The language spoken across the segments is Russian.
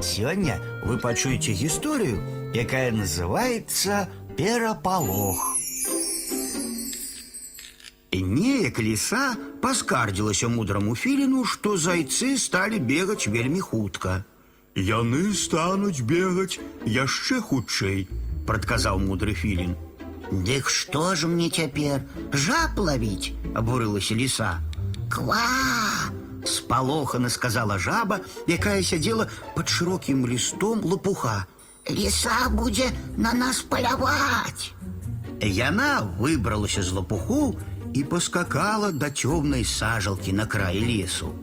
Сегодня вы пачуеце гісторыю, якая называется перапалох. І неяк ліса паскардзілася мудраму філіну, што зайцы сталі бегаць вельмі хутка. Яны стануць бегаць яшчэ хутчэй, прадказаў мудры філін. Дык што ж мне цяпер жаб лавіць? Абурылася ліса. Ква! Спалохана сказала жаба, якая сядзела пад шырокім лістом лопуха. Ліса будзе на нас паляваць. Яна выбралася з лопуху і паскакала да цёмнай сажалкі на краі лесу.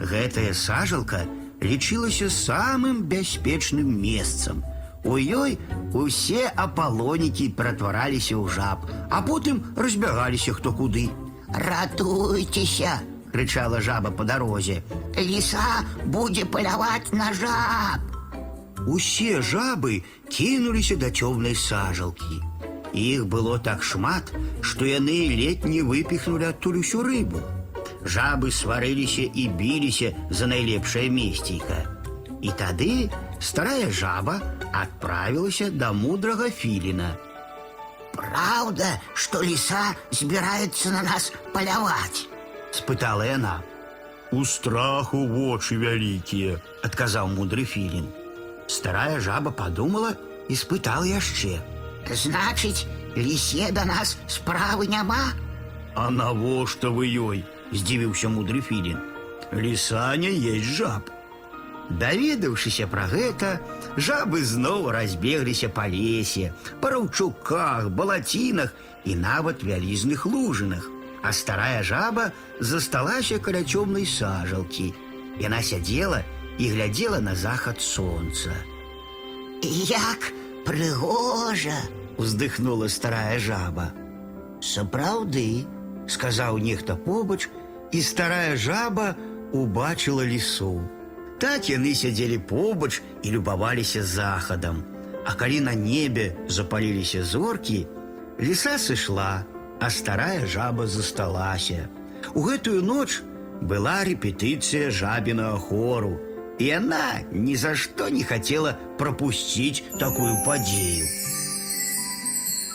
Гэтая сажалка лічылася самым бяспечным месцам. У ёй усе апалонікі ператвараліся ў жаб, а потым разбягаліся хто куды. Ратуйцеся! крычала жаба по дарозе. Ліса будзе паляваць на жаб. Усе жабы кінуліся да цёмнай сажалкі. Іх было так шмат, што яны ледь не выпіхнулі адтуль усю рыбу. Жабы сварыліся і біліся за найлепшае месцейка. І тады старая жаба адправілася да мудрага філіна. Праўда, што ліса збіраецца на нас паляваць. спытала яна. У страху вочы вялікія, адказаў мудры філін. Старая жаба подумала і спытала яшчэ: Значыць, лісе да нас справы няма. А навошта вы ёй? здзівіўся мудры філін. Ліса не есть жаб. Даведаўшыся пра гэта, жабы зноў разбегліся па лесе, па раўчуках, балацінах і нават вялізных лужынах. А старая жаба засталася каля цёмнай сажалкі. Яна сядзела і глядзела на захад сонца. Як прыгожа! Уздыхнула старая жаба. Сапраўды, сказаў нехта побач, і старая жаба убачыла лісу. Так яны сядзелі побач і любаваліся захадам. А калі на небе запаліліся зоркі, ліса сышла, а старая жаба засталася. У гэтую ноч была рэпетыцыя жабінага хору, і яна ні за што не хацела прапусціць такую падзею.